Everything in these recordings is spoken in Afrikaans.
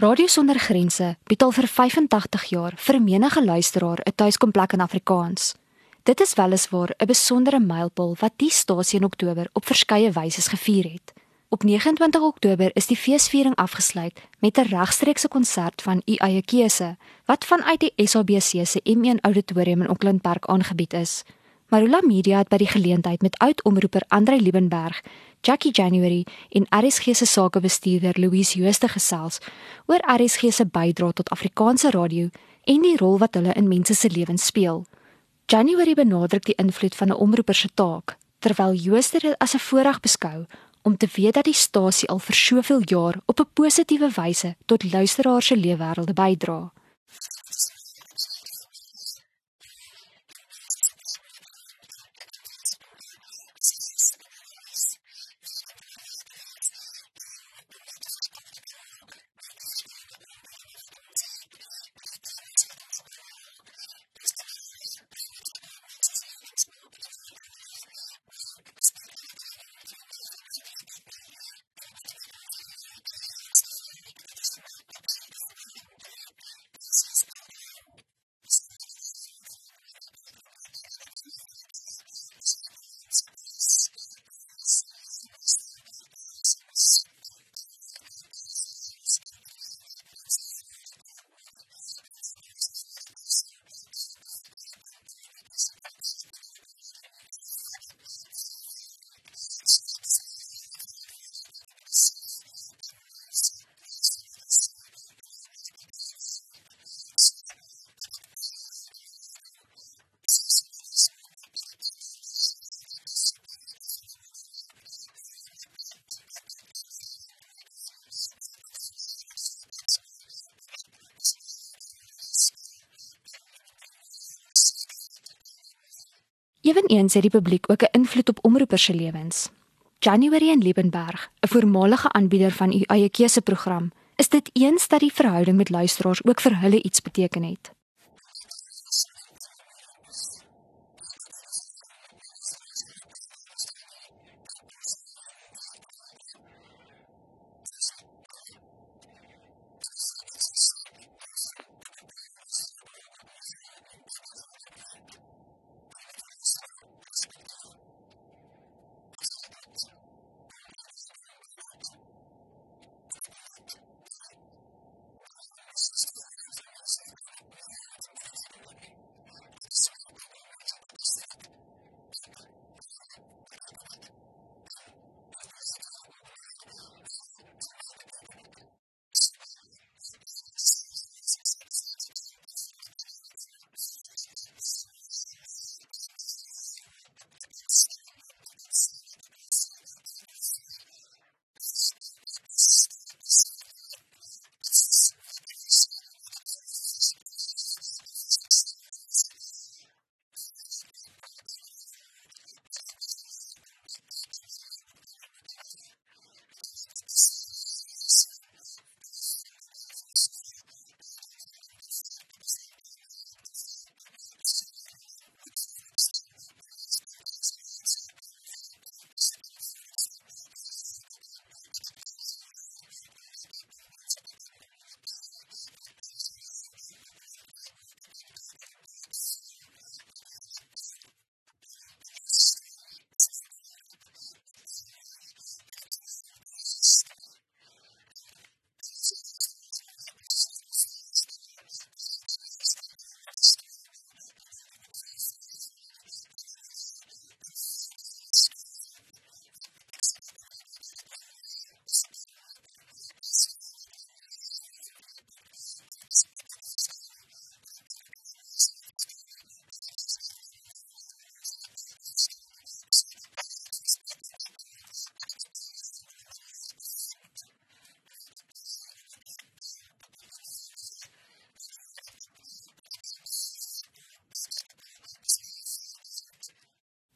Radio Sonder Grense bied al vir 85 jaar vir menige luisteraar 'n tuiskomplek in Afrikaans. Dit is weliswaar 'n besondere mylpaal wat die stasie in Oktober op verskeie wyse gevier het. Op 29 Oktober is die feesviering afgesluit met 'n regstreekse konsert van u eie keuse wat vanuit die SABC se M1 Auditorium in Auckland Park aangebied is. Marula Media het by die geleentheid met oud-omroeper Andre Liebenberg, Jackie January en RSG se sakebestuurder Louise Jooste gesels oor RSG se bydrae tot Afrikaanse radio en die rol wat hulle in mense se lewens speel. January benadruk die invloed van 'n omroeper se taak, terwyl Jooste dit as 'n voorreg beskou om te weet dat die stasie al vir soveel jaar op 'n positiewe wyse tot luisteraars se lewenswêrelde bydra. Eweneens het die publiek ook 'n invloed op omroepers se lewens. January en Liebenberg, 'n voormalige aanbieder van u eie keuseprogram, is dit eens dat die verhouding met luisteraars ook vir hulle iets beteken het.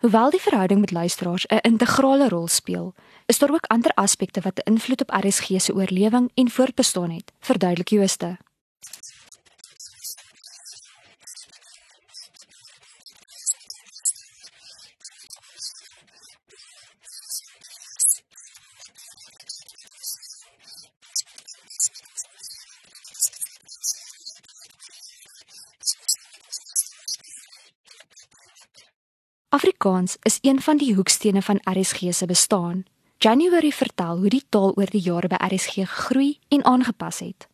Hoewel die verhouding met luisteraars 'n integrale rol speel, is daar ook ander aspekte wat 'n invloed op RSG se oorlewing en voortbestaan het, verduidelik Jooste. Afrikaans is een van die hoekstene van RSG se bestaan. January vertel hoe die taal oor die jare by RSG gegroei en aangepas het.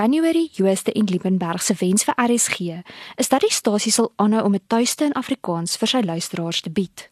January Jooste en Liebenberg se wens vir RSG is dat die stasie sal aanhou om 'n tuiste in Afrikaans vir sy luisteraars te bied.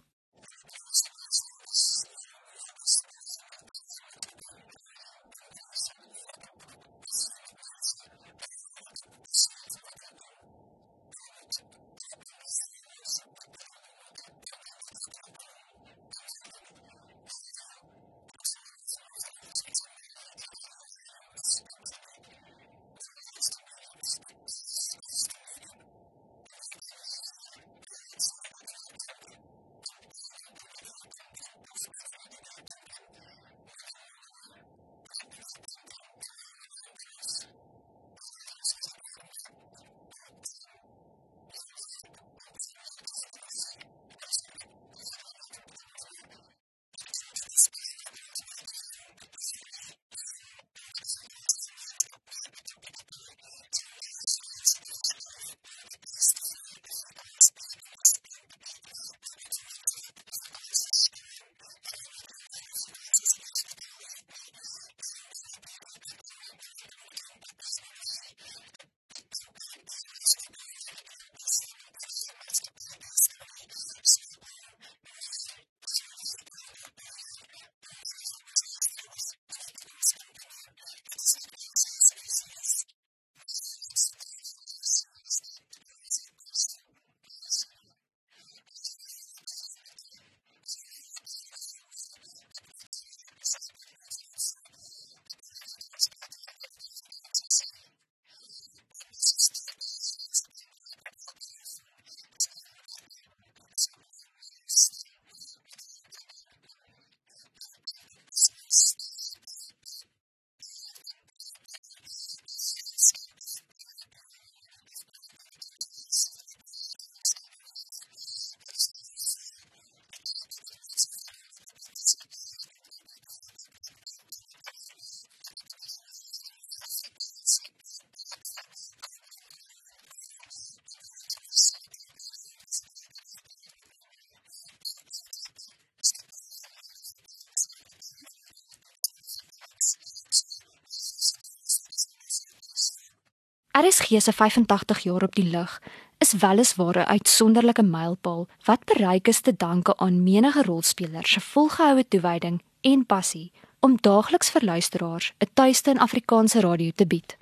RSG se 85 jaar op die lug is weliswaar 'n uitsonderlike mylpaal wat bereik is te danke aan menige rolspelers se volgehoue toewyding en passie om daagliks vir luisteraars 'n tuiste in Afrikaanse radio te bied.